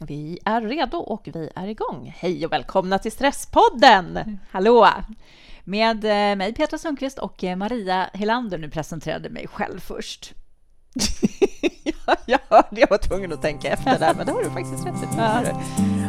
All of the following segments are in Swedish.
Vi är redo och vi är igång. Hej och välkomna till Stresspodden! Hallå! Med eh, mig Petra Sundqvist och eh, Maria Helander. Nu presenterade mig själv först. jag, jag jag var tvungen att tänka efter där, men det har du faktiskt rätt i.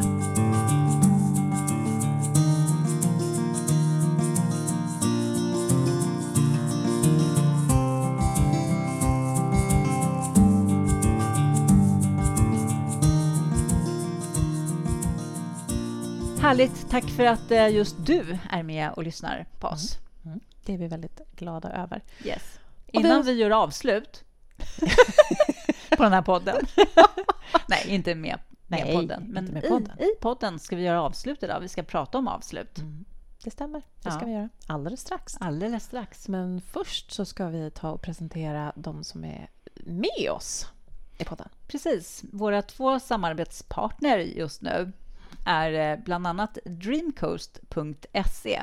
Härligt. Tack för att eh, just du är med och lyssnar på oss. Mm. Mm. Det är vi väldigt glada över. Yes. Innan vi... vi gör avslut på den här podden. Nej, inte med, med Nej, podden. Men med podden. I, I, podden ska vi göra avslut idag. Vi ska prata om avslut. Mm. Det stämmer. Det ska vi göra alldeles strax. Alldeles strax. Men först så ska vi ta och presentera de som är med oss i podden. Precis. Våra två samarbetspartner just nu är eh, bland annat dreamcoast.se.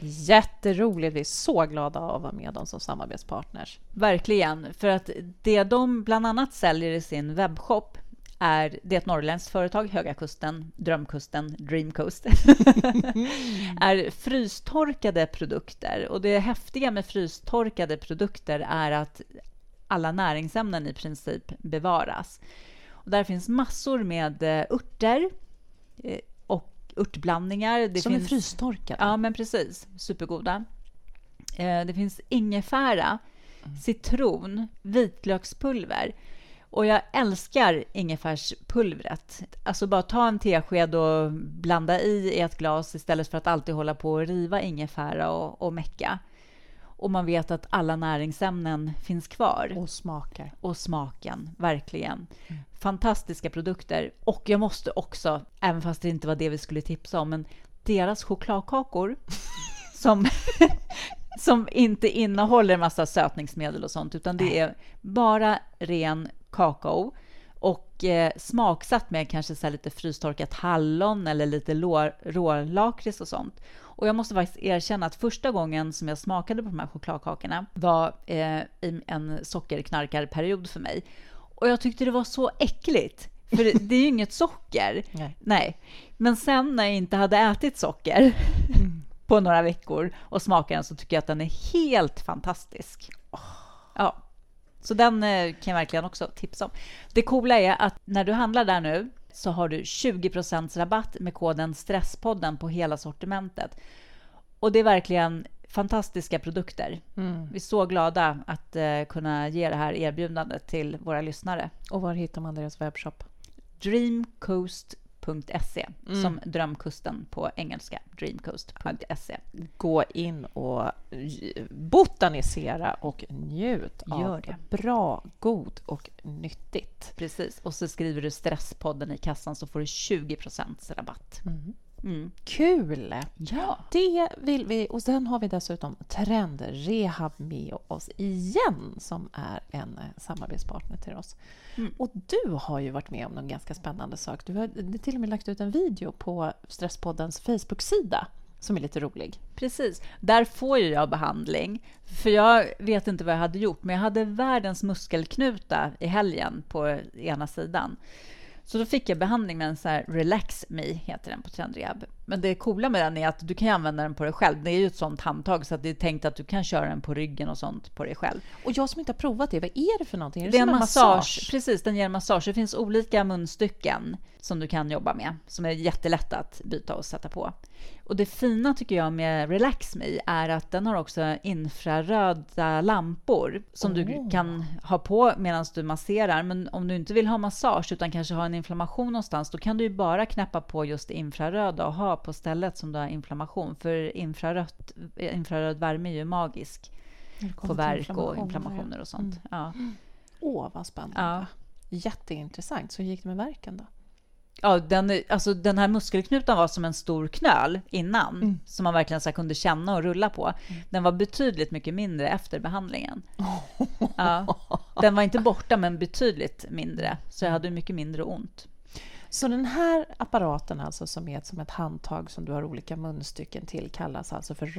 Jätteroligt. Vi är så glada att vara med dem som samarbetspartners. Verkligen. För att det de bland annat säljer i sin webbshop är, det ett norrländskt företag, Höga Kusten, Drömkusten, Dreamcoast, är frystorkade produkter. Och det häftiga med frystorkade produkter är att alla näringsämnen i princip bevaras. Och där finns massor med eh, örter, och örtblandningar. Det Som finns, är frystorkade? Ja, men precis. Supergoda. Eh, det finns ingefära, mm. citron, vitlökspulver. Och jag älskar ingefärspulvret. Alltså bara ta en tesked och blanda i i ett glas istället för att alltid hålla på och riva ingefära och, och mecka och man vet att alla näringsämnen finns kvar. Och smakar. Och smaken, verkligen. Mm. Fantastiska produkter. Och jag måste också, även fast det inte var det vi skulle tipsa om, men deras chokladkakor som, som inte innehåller massa sötningsmedel och sånt, utan det är bara ren kakao och eh, smaksatt med kanske så lite frystorkat hallon eller lite rålakrits och sånt. Och jag måste faktiskt erkänna att första gången som jag smakade på de här chokladkakorna var eh, i en sockerknarkarperiod för mig. Och jag tyckte det var så äckligt. För det, det är ju inget socker. Nej. Nej. Men sen när jag inte hade ätit socker mm. på några veckor och smakade den så tycker jag att den är helt fantastisk. Oh. Ja. Så den eh, kan jag verkligen också tipsa om. Det coola är att när du handlar där nu så har du 20% rabatt med koden Stresspodden på hela sortimentet. Och det är verkligen fantastiska produkter. Mm. Vi är så glada att uh, kunna ge det här erbjudandet till våra lyssnare. Och var hittar man deras webbshop? Dreamcoast dreamcoast.se mm. som drömkusten på engelska. Dreamcoast.se. Gå in och botanisera och njut Gör av det. bra, god och nyttigt. Precis. Och så skriver du Stresspodden i kassan så får du 20 rabatt. Mm. Mm. Kul! Ja. Det vill vi. Och sen har vi dessutom Trendrehab med oss igen som är en eh, samarbetspartner till oss. Mm. Och du har ju varit med om en ganska spännande sak. Du har till och med lagt ut en video på Stresspoddens Facebook-sida som är lite rolig. Precis. Där får ju jag behandling. För jag vet inte vad jag hade gjort, men jag hade världens muskelknuta i helgen på ena sidan. Så då fick jag behandling med en så här Relax Me, heter den på Trendrehab. Men det coola med den är att du kan använda den på dig själv. Det är ju ett sånt handtag så att det är tänkt att du kan köra den på ryggen och sånt på dig själv. Och jag som inte har provat det, vad är det för någonting? Är det, det är en massage? massage? Precis, den ger massage. Det finns olika munstycken som du kan jobba med, som är jättelätta att byta och sätta på. Och det fina tycker jag med Relax Me är att den har också infraröda lampor som oh. du kan ha på medan du masserar. Men om du inte vill ha massage utan kanske har en inflammation någonstans, då kan du bara knäppa på just infraröda och ha på stället som du har inflammation. För infrarött, infraröd värme är ju magisk på värk och inflammationer och sånt. Mm. Ja. Åh, vad spännande. Ja. Jätteintressant. Så hur gick det med verken då? Ja, den, alltså, den här muskelknutan var som en stor knöl innan, mm. som man verkligen så kunde känna och rulla på. Mm. Den var betydligt mycket mindre efter behandlingen. Ja, den var inte borta, men betydligt mindre, så jag hade mycket mindre ont. Så den här apparaten, alltså som är som ett handtag som du har olika munstycken till, kallas alltså för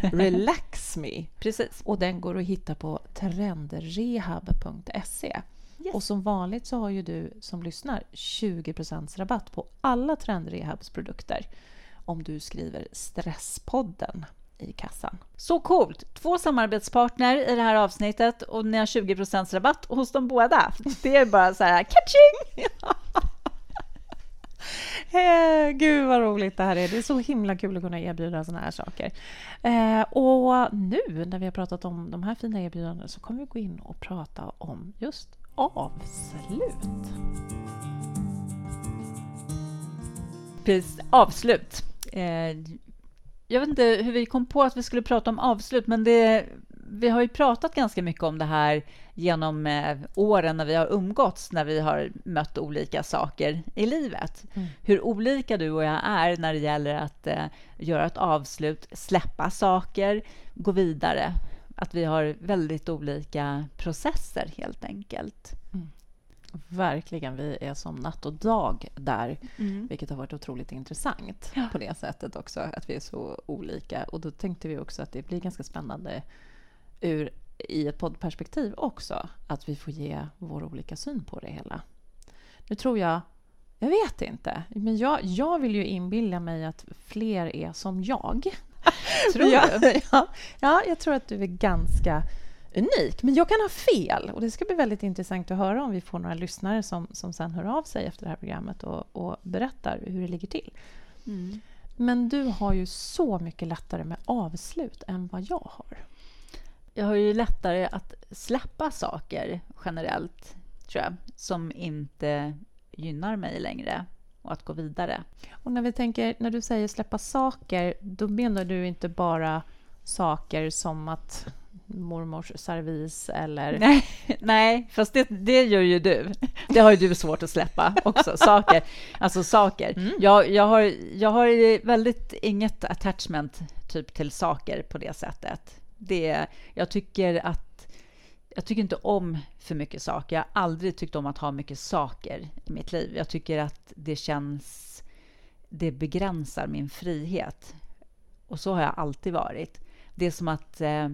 Relax Me. Precis. Och den går att hitta på trendrehab.se. Yes. Och som vanligt så har ju du som lyssnar 20 rabatt på alla Trendrehabs produkter om du skriver Stresspodden i kassan. Så coolt! Två samarbetspartner i det här avsnittet och ni har 20 rabatt hos dem båda. Det är bara så här catching! Eh, gud vad roligt det här är. Det är så himla kul att kunna erbjuda såna här saker. Eh, och nu när vi har pratat om de här fina erbjudandena så kommer vi gå in och prata om just avslut. Precis, avslut. Eh, jag vet inte hur vi kom på att vi skulle prata om avslut, men det, vi har ju pratat ganska mycket om det här genom eh, åren när vi har umgåtts, när vi har mött olika saker i livet. Mm. Hur olika du och jag är när det gäller att eh, göra ett avslut, släppa saker, gå vidare. Att vi har väldigt olika processer, helt enkelt. Mm. Verkligen, vi är som natt och dag där, mm. vilket har varit otroligt intressant ja. på det sättet också, att vi är så olika. Och då tänkte vi också att det blir ganska spännande ur, i ett poddperspektiv också, att vi får ge vår olika syn på det hela. Nu tror jag, jag vet inte, men jag, jag vill ju inbilla mig att fler är som jag. tror du? Ja, ja, jag tror att du är ganska unik. Men jag kan ha fel och det ska bli väldigt intressant att höra om vi får några lyssnare som, som sen hör av sig efter det här programmet och, och berättar hur det ligger till. Mm. Men du har ju så mycket lättare med avslut än vad jag har. Jag har ju lättare att släppa saker generellt, tror jag, som inte gynnar mig längre och att gå vidare. Och när vi tänker, när du säger släppa saker, då menar du inte bara saker som att mormors servis eller... Nej, nej fast det, det gör ju du. Det har ju du svårt att släppa också, saker. Alltså saker. Mm. Jag, jag, har, jag har väldigt inget attachment typ till saker på det sättet. Det, jag tycker att jag tycker inte om för mycket saker. Jag har aldrig tyckt om att ha mycket saker i mitt liv. Jag tycker att det känns... Det begränsar min frihet. Och så har jag alltid varit. Det är som att... Eh,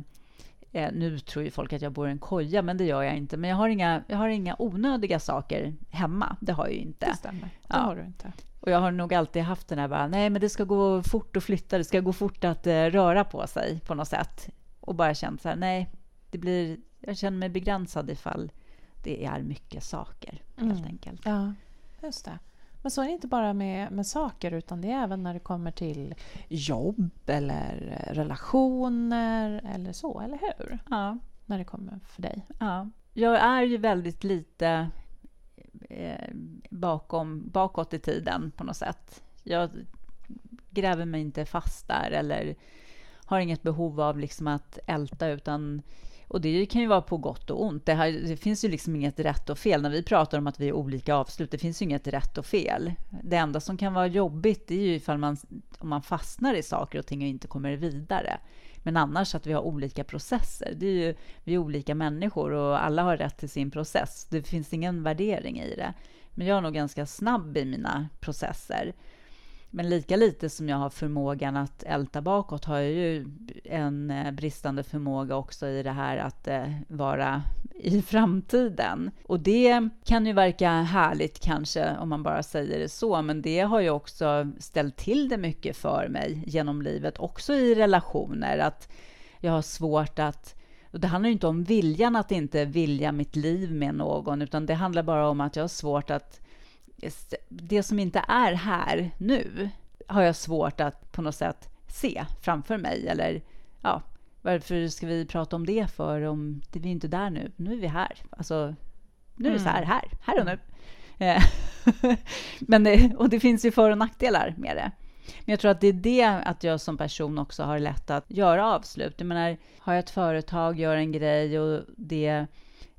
Eh, nu tror ju folk att jag bor i en koja, men det gör jag inte. Men jag har inga, jag har inga onödiga saker hemma. Det har jag ju inte. Det stämmer. Det ja. har du inte. Och jag har nog alltid haft den här bara, nej men det ska gå fort att flytta, det ska gå fort att uh, röra på sig på något sätt. Och bara känt så här, nej, det blir, jag känner mig begränsad ifall det är mycket saker, helt mm. enkelt. Ja, just det. Men så är det inte bara med, med saker utan det är även när det kommer till jobb eller relationer eller så, eller hur? Ja. När det kommer för dig. Ja. Jag är ju väldigt lite eh, bakom, bakåt i tiden på något sätt. Jag gräver mig inte fast där eller har inget behov av liksom att älta utan och det kan ju vara på gott och ont. Det, här, det, finns ju liksom inget rätt och fel. När vi pratar om att vi är olika avslut, det finns ju inget rätt och fel. Det enda som kan vara jobbigt, är ju ifall man, om man fastnar i saker och ting och inte kommer vidare. Men annars att vi har olika processer. Det är ju, vi är olika människor och alla har rätt till sin process. Det finns ingen värdering i det. Men jag är nog ganska snabb i mina processer. Men lika lite som jag har förmågan att älta bakåt har jag ju en eh, bristande förmåga också i det här att eh, vara i framtiden. Och det kan ju verka härligt kanske om man bara säger det så, men det har ju också ställt till det mycket för mig genom livet, också i relationer, att jag har svårt att och det handlar inte om viljan att inte vilja mitt liv med någon, utan det handlar bara om att jag har svårt att det som inte är här nu har jag svårt att på något sätt se framför mig. Eller ja, varför ska vi prata om det för om det, vi är inte där nu? Nu är vi här. Alltså, nu är det så här, mm. här, här och nu. Eh, men det, och det finns ju för och nackdelar med det. Men jag tror att det är det att jag som person också har lätt att göra avslut. Jag menar, har jag ett företag, gör en grej och det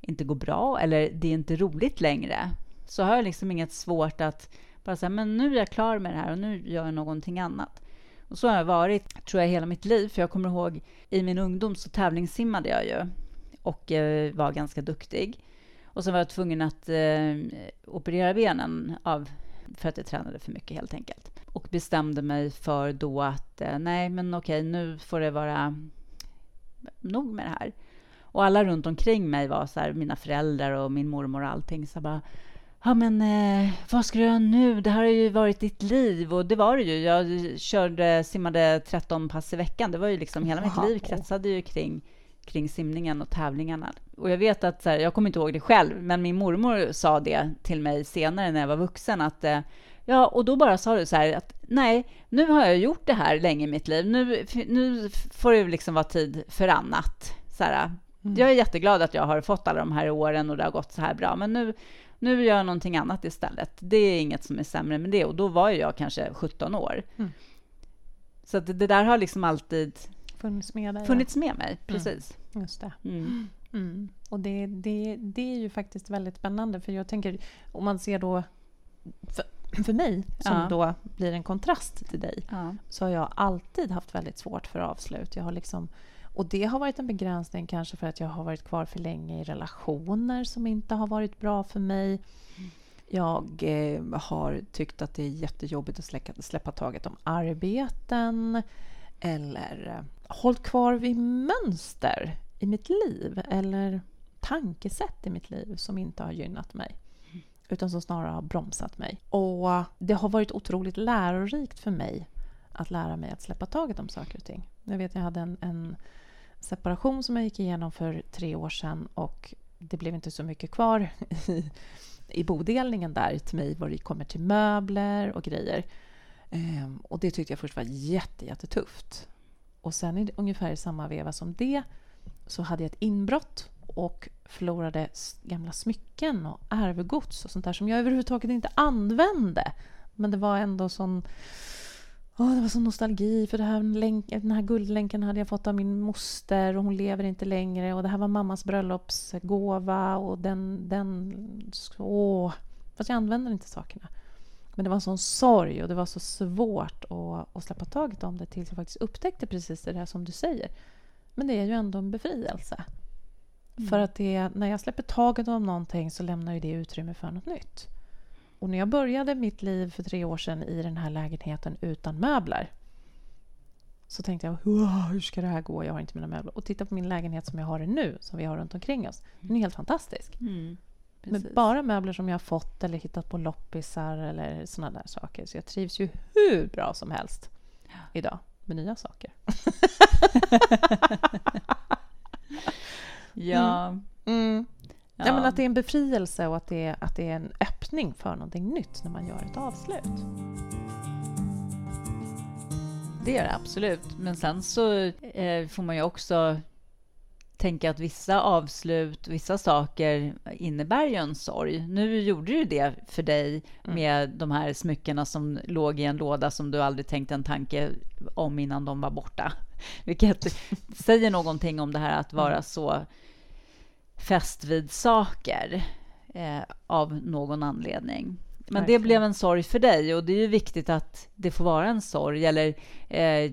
inte går bra eller det är inte roligt längre, så har jag liksom inget svårt att bara säga, men nu är jag klar med det här och nu gör jag någonting annat. Och så har jag varit, tror jag, hela mitt liv. För jag kommer ihåg i min ungdom så tävlingssimmade jag ju och eh, var ganska duktig. Och så var jag tvungen att eh, operera benen av, för att jag tränade för mycket helt enkelt. Och bestämde mig för då att eh, nej, men okej, nu får det vara nog med det här. Och alla runt omkring mig var så här, mina föräldrar och min mormor och allting. Så bara, ja men eh, vad ska du göra nu? Det här har ju varit ditt liv. Och det var det ju. Jag körde, simmade 13 pass i veckan. Det var ju liksom, hela mitt liv kretsade ju kring, kring simningen och tävlingarna. Och jag vet att, så här, jag kommer inte ihåg det själv, men min mormor sa det till mig senare när jag var vuxen, att eh, Ja, och då bara sa du så här att nej, nu har jag gjort det här länge i mitt liv. Nu, nu får det liksom vara tid för annat. Så här, mm. Jag är jätteglad att jag har fått alla de här åren och det har gått så här bra, men nu, nu gör jag någonting annat istället. Det är inget som är sämre med det. Och då var jag kanske 17 år. Mm. Så det, det, där har liksom alltid funnits med, dig, funnits med mig. Mm. Precis. Mm. Just det. Mm. mm. Och det, det, det är ju faktiskt väldigt spännande, för jag tänker om man ser då för, för mig, som ja. då blir en kontrast till dig, ja. så har jag alltid haft väldigt svårt för avslut. Jag har liksom, och det har varit en begränsning kanske för att jag har varit kvar för länge i relationer som inte har varit bra för mig. Jag eh, har tyckt att det är jättejobbigt att släcka, släppa taget om arbeten eller eh, hållit kvar vid mönster i mitt liv eller tankesätt i mitt liv som inte har gynnat mig utan som snarare har bromsat mig. Och det har varit otroligt lärorikt för mig att lära mig att släppa taget om saker och ting. Jag vet jag hade en, en separation som jag gick igenom för tre år sedan och det blev inte så mycket kvar i, i bodelningen där till mig vad det kommer till möbler och grejer. Ehm, och det tyckte jag först var jätte, jättetufft. Och sen i ungefär i samma veva som det så hade jag ett inbrott och förlorade gamla smycken och arvegods och sånt där som jag överhuvudtaget inte använde. Men det var ändå sån... Oh, det var sån nostalgi för det här länk, den här guldlänken hade jag fått av min moster och hon lever inte längre och det här var mammas bröllopsgåva och den... den åh, fast jag använder inte sakerna. Men det var en sån sorg och det var så svårt att, att släppa taget om det tills jag faktiskt upptäckte precis det där som du säger. Men det är ju ändå en befrielse. Mm. För att det, när jag släpper taget om någonting så lämnar ju det utrymme för något nytt. Och när jag började mitt liv för tre år sedan i den här lägenheten utan möbler så tänkte jag, hur ska det här gå? Jag har inte mina möbler. Och titta på min lägenhet som jag har nu, som vi har runt omkring oss. Den är helt fantastisk. Mm, Med bara möbler som jag har fått eller hittat på loppisar eller såna där saker. Så jag trivs ju hur bra som helst idag med nya saker. Ja. Mm. Mm. Ja. ja. men att det är en befrielse och att det, är, att det är en öppning för någonting nytt när man gör ett avslut. Det är det absolut. Men sen så eh, får man ju också tänka att vissa avslut, vissa saker innebär ju en sorg. Nu gjorde du det för dig mm. med mm. de här smyckena som låg i en låda som du aldrig tänkte en tanke om innan de var borta. Vilket säger någonting om det här att vara mm. så fäst vid saker eh, av någon anledning. Men det blev en sorg för dig och det är ju viktigt att det får vara en sorg eller eh,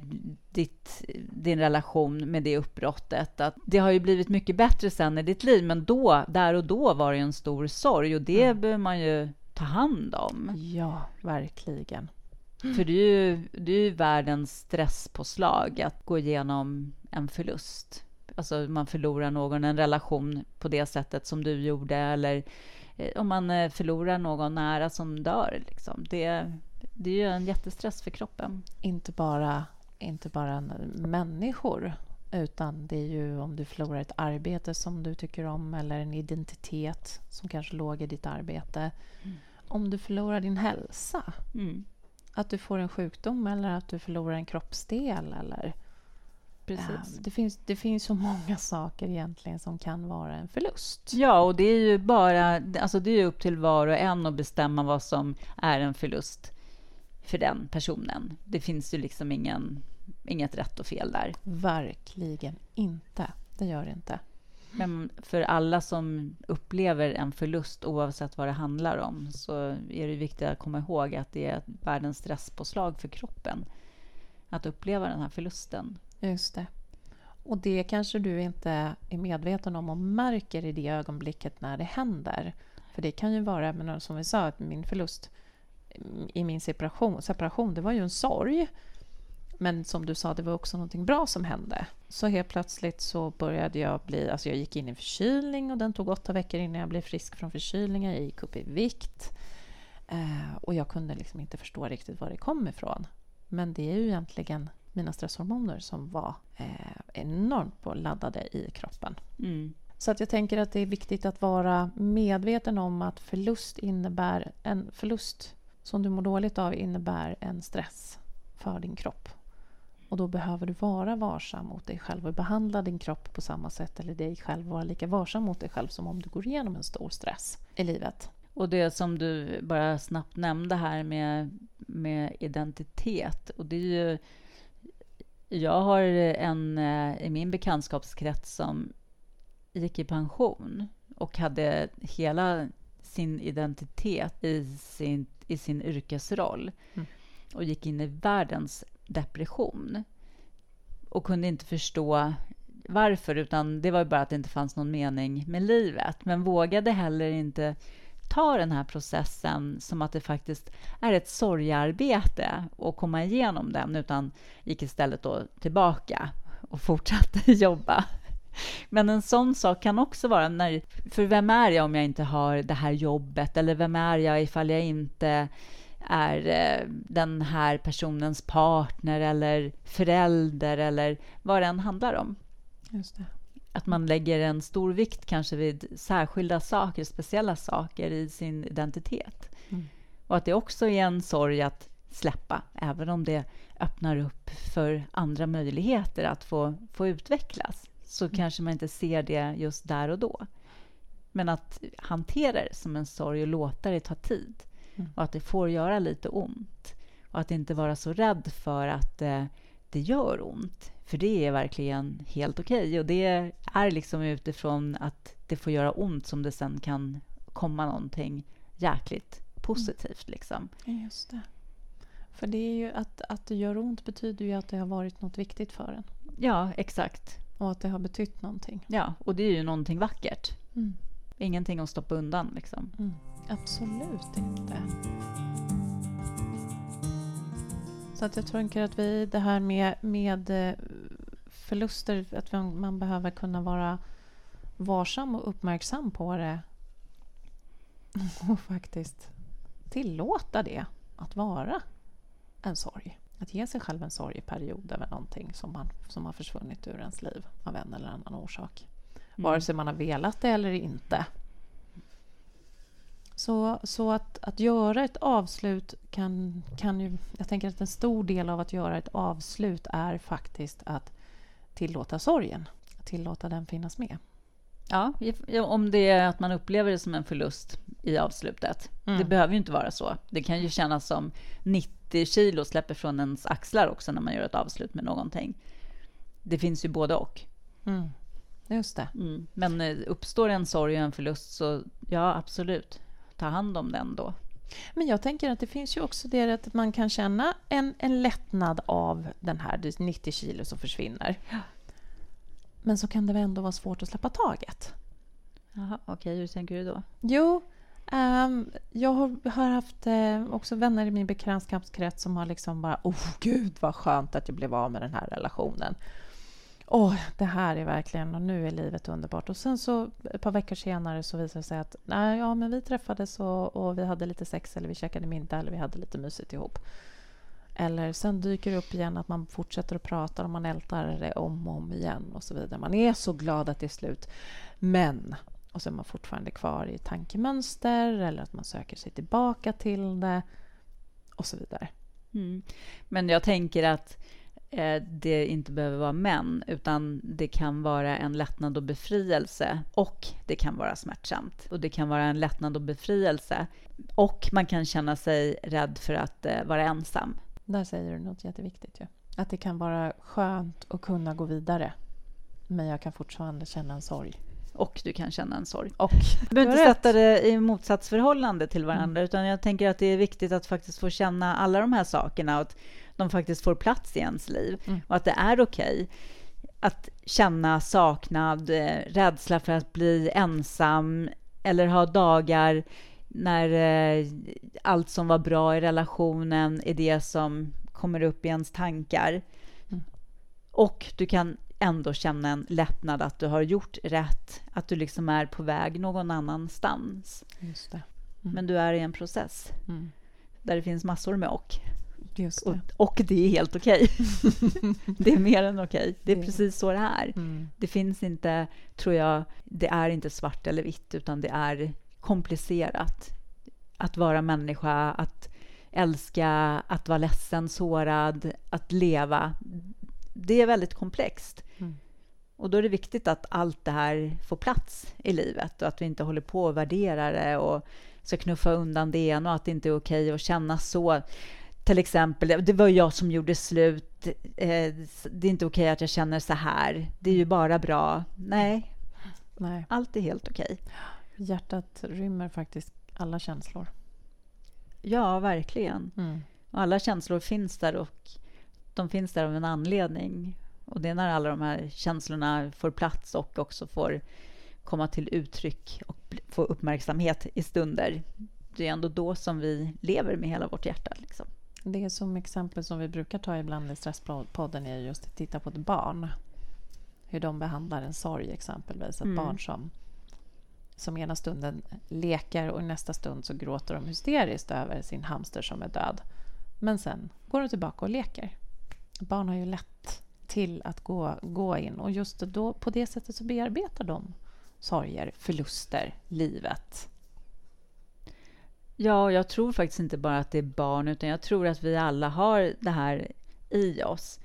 ditt, din relation med det uppbrottet. Att det har ju blivit mycket bättre sen i ditt liv, men då, där och då var det en stor sorg och det mm. behöver man ju ta hand om. Ja, verkligen. För det är, ju, det är ju världens stresspåslag att gå igenom en förlust. Alltså man förlorar någon, en relation på det sättet som du gjorde eller eh, om man eh, förlorar någon nära som dör. Liksom. Det, det är ju en jättestress för kroppen. Inte bara, inte bara människor utan det är ju om du förlorar ett arbete som du tycker om eller en identitet som kanske låg i ditt arbete. Mm. Om du förlorar din hälsa. Mm. Att du får en sjukdom eller att du förlorar en kroppsdel. Eller, Precis. det, finns, det finns så många saker egentligen som kan vara en förlust. Ja, och det är ju bara alltså det är upp till var och en att bestämma vad som är en förlust för den personen. Det finns ju liksom ingen, inget rätt och fel där. Verkligen inte. Det gör det inte. Men för alla som upplever en förlust, oavsett vad det handlar om, så är det viktigt att komma ihåg att det är världens stresspåslag för kroppen att uppleva den här förlusten. Just det. Och det kanske du inte är medveten om och märker i det ögonblicket när det händer. För det kan ju vara, men som vi sa, att min förlust i min separation, separation, det var ju en sorg. Men som du sa, det var också någonting bra som hände. Så helt plötsligt så började jag bli... Alltså jag gick in i förkylning och den tog åtta veckor innan jag blev frisk från förkylningen. Jag gick upp i vikt. Eh, och jag kunde liksom inte förstå riktigt var det kom ifrån. Men det är ju egentligen mina stresshormoner som var eh, enormt laddade i kroppen. Mm. Så att jag tänker att det är viktigt att vara medveten om att förlust innebär en förlust som du mår dåligt av innebär en stress för din kropp. Och då behöver du vara varsam mot dig själv och behandla din kropp på samma sätt eller dig själv vara lika varsam mot dig själv som om du går igenom en stor stress i livet. Och det som du bara snabbt nämnde här med, med identitet. Och det är ju... Jag har en eh, i min bekantskapskrets som gick i pension och hade hela sin identitet i sin, i sin yrkesroll mm. och gick in i världens depression och kunde inte förstå varför, utan det var bara att det inte fanns någon mening med livet, men vågade heller inte ta den här processen som att det faktiskt är ett sorgearbete att komma igenom den, utan gick istället då tillbaka och fortsatte jobba. Men en sån sak kan också vara när, för vem är jag om jag inte har det här jobbet? Eller vem är jag ifall jag inte är eh, den här personens partner eller förälder eller vad det än handlar om. Just det. Att man lägger en stor vikt kanske vid särskilda saker, speciella saker i sin identitet. Mm. Och att det också är en sorg att släppa, även om det öppnar upp för andra möjligheter att få, få utvecklas så mm. kanske man inte ser det just där och då. Men att hantera det som en sorg och låta det ta tid mm. och att det får göra lite ont. Och att inte vara så rädd för att eh, det gör ont. För det är verkligen helt okej. Okay. Och det är liksom utifrån att det får göra ont som det sen kan komma någonting jäkligt positivt. Liksom. Just det. För det är ju att, att det gör ont betyder ju att det har varit något viktigt för en. Ja, exakt. Och att det har betytt någonting. Ja, och det är ju någonting vackert. Mm. Ingenting att stoppa undan liksom. Mm. Absolut inte. Så att jag tänker att vi, det här med, med eh, förluster, att man behöver kunna vara varsam och uppmärksam på det. Och faktiskt tillåta det att vara en sorg. Att ge sig själv en sorgeperiod över någonting som, man, som har försvunnit ur ens liv av en eller annan orsak. Mm. Vare sig man har velat det eller inte. Så, så att, att göra ett avslut kan, kan ju... Jag tänker att en stor del av att göra ett avslut är faktiskt att tillåta sorgen. Tillåta den finnas med. Ja, om det är att man upplever det som en förlust i avslutet. Mm. Det behöver ju inte vara så. Det kan ju kännas som 90 kilo släpper från ens axlar också när man gör ett avslut med någonting. Det finns ju både och. Mm. Just det. Mm. Men eh, uppstår en sorg och en förlust så ja, absolut, ta hand om den då. Men jag tänker att det finns ju också det att man kan känna en, en lättnad av den här 90 kilo som försvinner. Ja. Men så kan det ändå vara svårt att släppa taget. Jaha, okej, okay, hur tänker du då? Jo, um, jag har, har haft uh, också vänner i min bekantskapskrets som har liksom bara oh gud vad skönt att jag blev av med den här relationen. Åh, oh, det här är verkligen, och nu är livet underbart. Och sen så ett par veckor senare så visade det sig att nej, ja, men vi träffades och, och vi hade lite sex eller vi käkade middag eller vi hade lite mysigt ihop. Eller sen dyker det upp igen att man fortsätter att prata och man ältar det om och om igen och så vidare. Man är så glad att det är slut. Men, och så är man fortfarande kvar i tankemönster eller att man söker sig tillbaka till det och så vidare. Mm. Men jag tänker att det inte behöver vara män, utan det kan vara en lättnad och befrielse och det kan vara smärtsamt. Och det kan vara en lättnad och befrielse och man kan känna sig rädd för att eh, vara ensam. Där säger du något jätteviktigt. Ju. Att det kan vara skönt att kunna gå vidare. Men jag kan fortfarande känna en sorg. Och du kan känna en sorg. Och du behöver inte sätta det i motsatsförhållande till varandra. Mm. Utan jag tänker att det är viktigt att faktiskt få känna alla de här sakerna. Och att de faktiskt får plats i ens liv. Mm. Och att det är okej. Okay att känna saknad, eh, rädsla för att bli ensam eller ha dagar när eh, allt som var bra i relationen är det som kommer upp i ens tankar. Mm. Och du kan ändå känna en lättnad att du har gjort rätt, att du liksom är på väg någon annanstans. Mm. Men du är i en process mm. där det finns massor med och. Det. Och, och det är helt okej. Okay. det är mer än okej. Okay. Det är det. precis så det är. Mm. Det finns inte, tror jag, det är inte svart eller vitt, utan det är komplicerat. Att vara människa, att älska, att vara ledsen, sårad, att leva. Det är väldigt komplext. Mm. Och då är det viktigt att allt det här får plats i livet och att vi inte håller på och värderar det och ska knuffa undan det ena och att det inte är okej att känna så. Till exempel, det var jag som gjorde slut. Eh, det är inte okej att jag känner så här. Det är ju bara bra. Nej, Nej. allt är helt okej. Hjärtat rymmer faktiskt alla känslor. Ja, verkligen. Mm. Alla känslor finns där och de finns där av en anledning. Och det är när alla de här känslorna får plats och också får komma till uttryck och få uppmärksamhet i stunder. Det är ändå då som vi lever med hela vårt hjärta. Liksom. Det är som exempel som vi brukar ta ibland i Stresspodden är just att titta på ett barn. Hur de behandlar en sorg exempelvis. Ett mm. barn som, som ena stunden leker och nästa stund så gråter de hysteriskt över sin hamster som är död. Men sen går de tillbaka och leker. Barn har ju lätt till att gå, gå in och just då, på det sättet så bearbetar de sorger, förluster, livet. Ja, jag tror faktiskt inte bara att det är barn, utan jag tror att vi alla har det här i oss.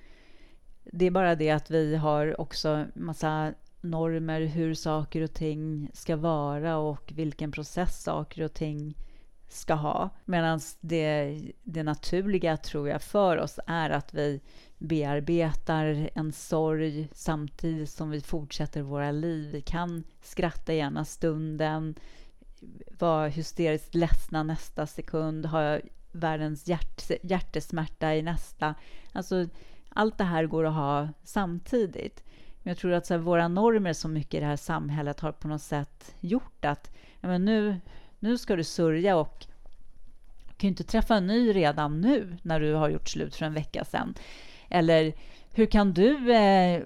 Det är bara det att vi har också massa normer hur saker och ting ska vara och vilken process saker och ting ska ha. Medan det, det naturliga, tror jag, för oss är att vi bearbetar en sorg samtidigt som vi fortsätter våra liv. Vi kan skratta ena stunden, vara hysteriskt ledsna nästa sekund, ha världens hjärt, hjärtesmärta i nästa. Alltså, allt det här går att ha samtidigt. Men jag tror att så här, våra normer så mycket i det här samhället har på något sätt gjort att ja, men nu, nu ska du sörja och du kan ju inte träffa en ny redan nu när du har gjort slut för en vecka sedan. Eller hur kan du eh,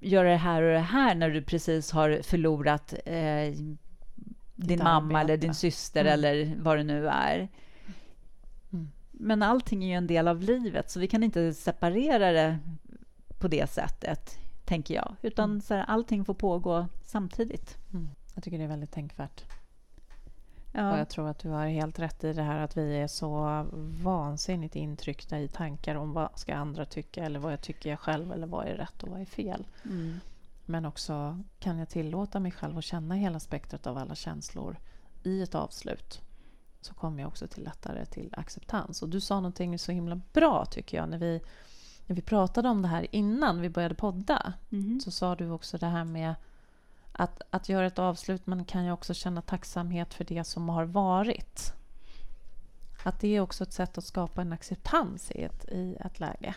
göra det här och det här när du precis har förlorat eh, din mamma eller din syster mm. eller vad det nu är. Mm. Men allting är ju en del av livet, så vi kan inte separera det på det sättet, tänker jag. Utan mm. så här, allting får pågå samtidigt. Mm. Jag tycker det är väldigt tänkvärt. Ja. Och jag tror att du har helt rätt i det här att vi är så vansinnigt intryckta i tankar om vad ska andra tycka eller vad jag tycker jag själv eller vad är rätt och vad är fel. Men också, kan jag tillåta mig själv att känna hela spektrat av alla känslor i ett avslut så kommer jag också till lättare till acceptans. Och du sa någonting så himla bra tycker jag när vi, när vi pratade om det här innan vi började podda. Mm. Så sa du också det här med att, att göra ett avslut men kan jag också känna tacksamhet för det som har varit. Att det är också ett sätt att skapa en acceptans i ett, i ett läge.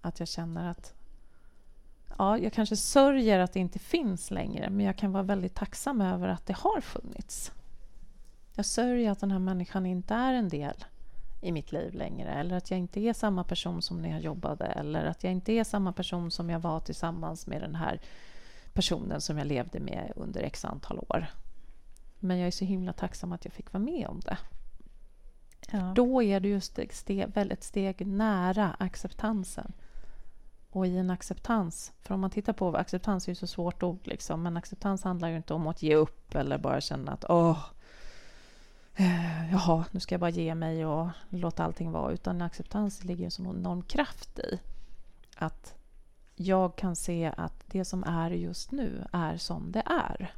Att jag känner att ja, jag kanske sörjer att det inte finns längre men jag kan vara väldigt tacksam över att det har funnits. Jag sörjer att den här människan inte är en del i mitt liv längre eller att jag inte är samma person som när jag jobbade eller att jag inte är samma person som jag var tillsammans med den här personen som jag levde med under x antal år. Men jag är så himla tacksam att jag fick vara med om det. Ja. Då är du just ett steg, ett steg nära acceptansen. Och i en acceptans, för om man tittar på acceptans är ju så svårt ord liksom, men acceptans handlar ju inte om att ge upp eller bara känna att åh, eh, jaha, nu ska jag bara ge mig och låta allting vara, utan acceptans ligger en sån enorm kraft i att jag kan se att det som är just nu är som det är.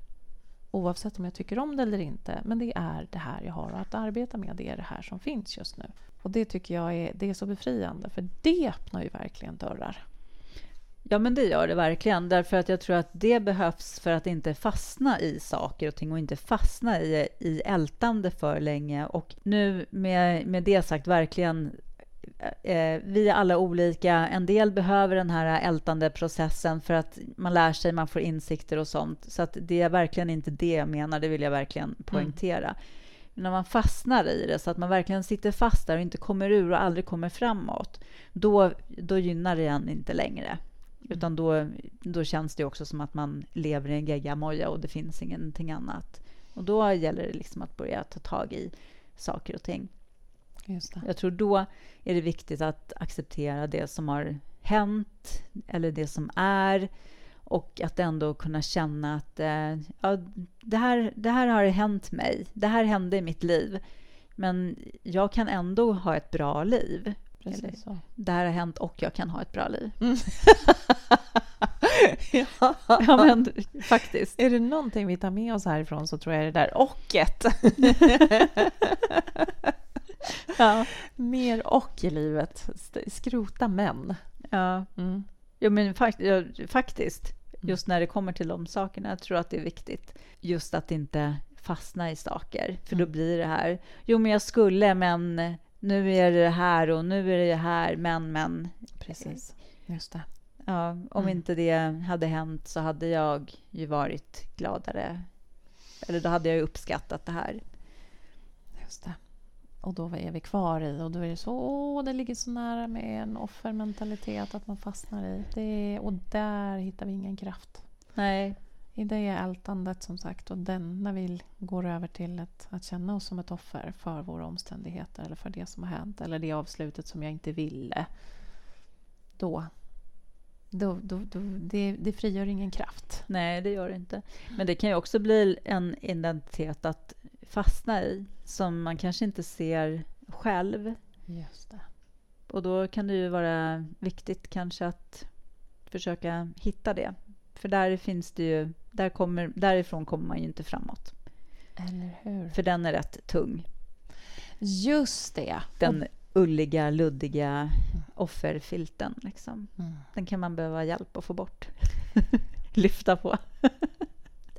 Oavsett om jag tycker om det eller inte, men det är det här jag har att arbeta med, det är det här som finns just nu. Och det tycker jag är, det är så befriande, för det öppnar ju verkligen dörrar. Ja, men det gör det verkligen. Därför att jag tror att det behövs för att inte fastna i saker och ting och inte fastna i, i ältande för länge. Och nu med, med det sagt, verkligen eh, vi är alla olika. En del behöver den här ältande processen för att man lär sig, man får insikter och sånt. Så att det är verkligen inte det jag menar, det vill jag verkligen poängtera. Mm. Men när man fastnar i det så att man verkligen sitter fast där och inte kommer ur och aldrig kommer framåt, då, då gynnar det en inte längre. Utan då, då känns det också som att man lever i en geggamoja och det finns ingenting annat. Och då gäller det liksom att börja ta tag i saker och ting. Jag tror då är det viktigt att acceptera det som har hänt eller det som är och att ändå kunna känna att eh, ja, det, här, det här har hänt mig. Det här hände i mitt liv. Men jag kan ändå ha ett bra liv. Precis så. Det här har hänt och jag kan ha ett bra liv. Mm. ja. ja, men faktiskt. Är det någonting vi tar med oss härifrån så tror jag det där ochet. ja. Mer och i livet. Skrota män. Ja. Mm. ja men fakt ja, faktiskt. Mm. Just när det kommer till de sakerna. Jag tror att det är viktigt. Just att inte fastna i saker. För då mm. blir det här. Jo, men jag skulle, men nu är det här och nu är det här, men, men. Precis. Just det. Ja, om mm. inte det hade hänt så hade jag ju varit gladare. Eller då hade jag uppskattat det här. Just det. Och då är vi kvar i och då är det så, åh, det ligger så nära med en offermentalitet att man fastnar i. Det, och där hittar vi ingen kraft. Nej. I det ältandet som sagt och den, när vi går över till ett, att känna oss som ett offer för våra omständigheter eller för det som har hänt eller det avslutet som jag inte ville. Då, då, då, då, det, det frigör ingen kraft. Nej, det gör det inte. Men det kan ju också bli en identitet att fastna i som man kanske inte ser själv. Just det. Och då kan det ju vara viktigt kanske att försöka hitta det. För där finns det ju, där kommer, därifrån kommer man ju inte framåt. Eller hur? För den är rätt tung. Just det. Den ulliga, luddiga offerfilten. Liksom. Mm. Den kan man behöva hjälp att få bort. Lyfta på.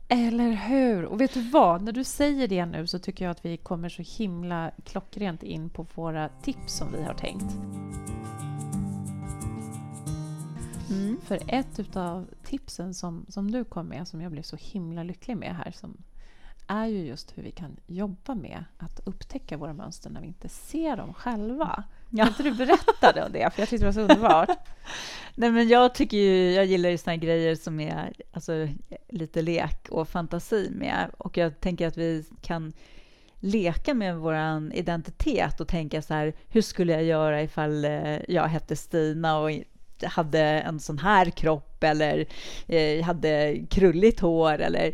Eller hur? Och vet du vad? När du säger det nu så tycker jag att vi kommer så himla klockrent in på våra tips som vi har tänkt. Mm. För ett av tipsen som, som du kom med, som jag blev så himla lycklig med här, som är ju just hur vi kan jobba med att upptäcka våra mönster när vi inte ser dem själva. Ja. Kan inte du berätta om det? För jag tyckte det var så underbart. Nej, men jag, tycker ju, jag gillar ju såna grejer som är alltså, lite lek och fantasi med. Och jag tänker att vi kan leka med vår identitet och tänka så här, hur skulle jag göra ifall eh, jag hette Stina och hade en sån här kropp eller eh, hade krulligt hår eller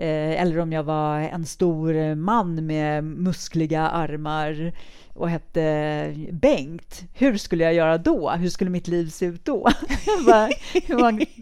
Eh, eller om jag var en stor man med muskliga armar och hette Bengt. Hur skulle jag göra då? Hur skulle mitt liv se ut då?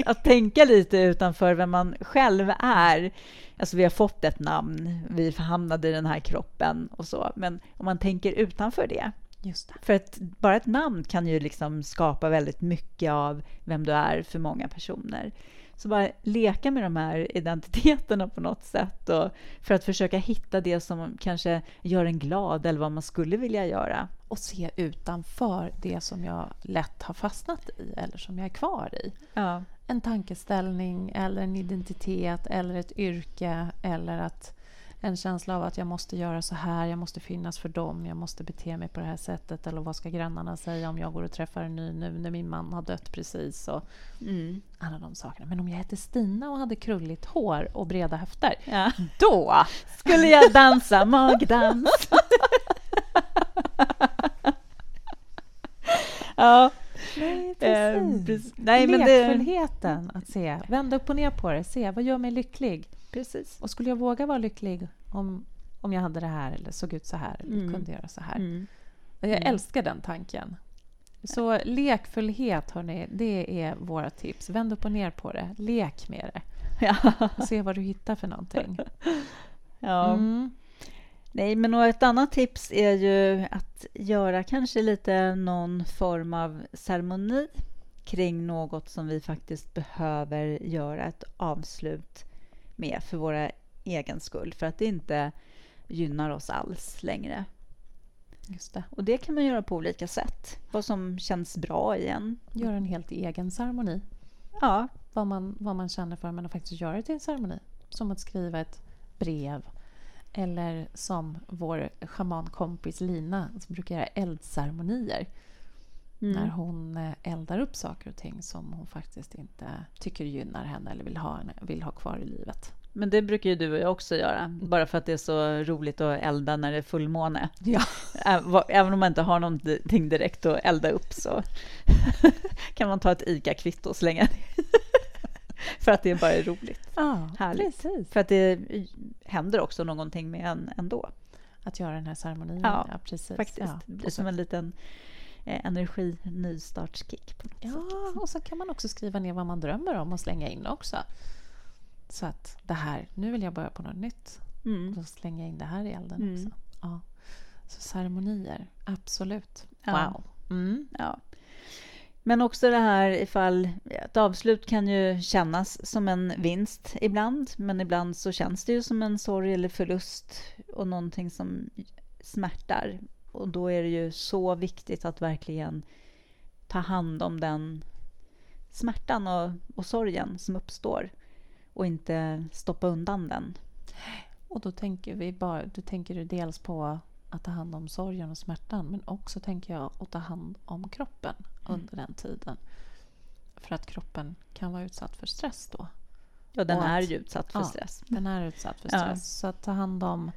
att tänka lite utanför vem man själv är. Alltså vi har fått ett namn, vi hamnade i den här kroppen och så. Men om man tänker utanför det. Just det. För att bara ett namn kan ju liksom skapa väldigt mycket av vem du är för många personer. Så bara leka med de här identiteterna på något sätt och för att försöka hitta det som kanske gör en glad eller vad man skulle vilja göra. Och se utanför det som jag lätt har fastnat i eller som jag är kvar i. Ja. En tankeställning eller en identitet eller ett yrke eller att en känsla av att jag måste göra så här, jag måste finnas för dem, jag måste bete mig på det här sättet eller vad ska grannarna säga om jag går och träffar en ny nu när min man har dött precis och mm. alla de sakerna. Men om jag hette Stina och hade krulligt hår och breda höfter, ja. då skulle jag dansa magdans. ja. Nej, eh, precis. Eh, nej, men Lekfullheten det... att se, vända upp och ner på det, se vad gör mig lycklig? Precis. Och skulle jag våga vara lycklig om, om jag hade det här eller såg ut så här eller mm. kunde göra så här? Mm. Jag mm. älskar den tanken. Så lekfullhet, hörni, det är våra tips. Vänd upp och ner på det. Lek med det. Ja. Och se vad du hittar för någonting. Ja. Mm. Nej, men ett annat tips är ju att göra kanske lite någon form av ceremoni kring något som vi faktiskt behöver göra ett avslut med för våra egen skull, för att det inte gynnar oss alls längre. Just det. Och det kan man göra på olika sätt. Vad som känns bra igen. Göra en helt egen ceremoni. Ja. Vad man, vad man känner för, men att faktiskt göra det till en ceremoni. Som att skriva ett brev Eller som vår schamankompis Lina som brukar göra eldceremonier. Mm. När hon eh, eldar upp saker och ting som hon faktiskt inte tycker gynnar henne eller vill ha, vill ha kvar i livet. Men det brukar ju du och jag också göra, bara för att det är så roligt att elda när det är fullmåne. Ja. Även om man inte har någonting direkt att elda upp så kan man ta ett ICA-kvitto och slänga ner. för att det bara är roligt. Ja, Härligt. precis. För att det händer också någonting med en ändå. Att göra den här ceremonin. Ja, Ja, precis. Faktiskt. Ja. Det blir så- som en liten eh, energi-nystartskick. på något sätt. Ja, och så kan man också skriva ner vad man drömmer om och slänga in också. Så att det här, nu vill jag börja på något nytt. Mm. Då slänger jag in det här i elden Mm. också. Ja. Så ceremonier, absolut. Ja. Wow. Mm. Ja. Men också det här ifall ett avslut kan ju kännas som en vinst ibland, men ibland så känns det ju som en sorg eller förlust och någonting som smärtar. Och då är det ju så viktigt att verkligen ta hand om den smärtan och, och sorgen som uppstår och inte stoppa undan den. Och då tänker vi bara, då tänker du dels på att ta hand om sorgen och smärtan men också tänker jag att ta hand om kroppen under den tiden. För att kroppen kan vara utsatt för stress då. Ja, den Och är att- ju utsatt för ja. stress. Den är utsatt för Ja. stress. Så att ta hand om,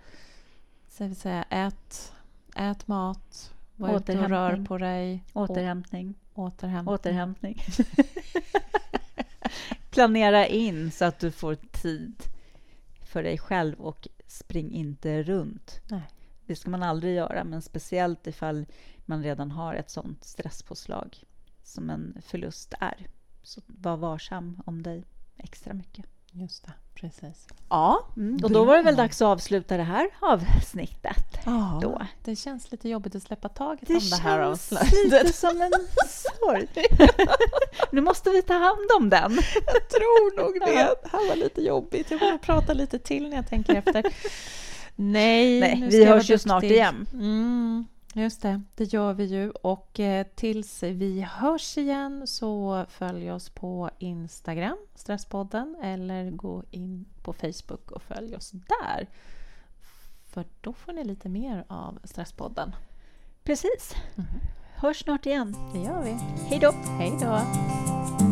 så vill säga, ät, ät mat, var ute och rör på dig. Återhämtning. Återhämtning. Återhämtning. Planera in så att du får tid för dig själv och spring inte runt. Nej. Det ska man aldrig göra, men speciellt ifall man redan har ett sånt stresspåslag som en förlust är. Så var varsam om dig extra mycket. Just det, precis. Ja, Mm, och då var det väl dags att avsluta det här avsnittet. Ja, Då. det känns lite jobbigt att släppa taget Det om det här känns avslutet. lite som en sorg. nu måste vi ta hand om den. Jag tror nog Ja. det. Det här var lite jobbigt. Jag får prata lite till när jag tänker efter. Nej, Nej, vi hörs ju snart igen. Mm, just det, det gör vi ju. Och eh, tills vi hörs igen så följ oss på Instagram, Stresspodden, eller gå in på Facebook och följ oss där. För då får ni lite mer av Stresspodden. Precis. Hörs snart igen. Det gör vi. Hej då! Hej då!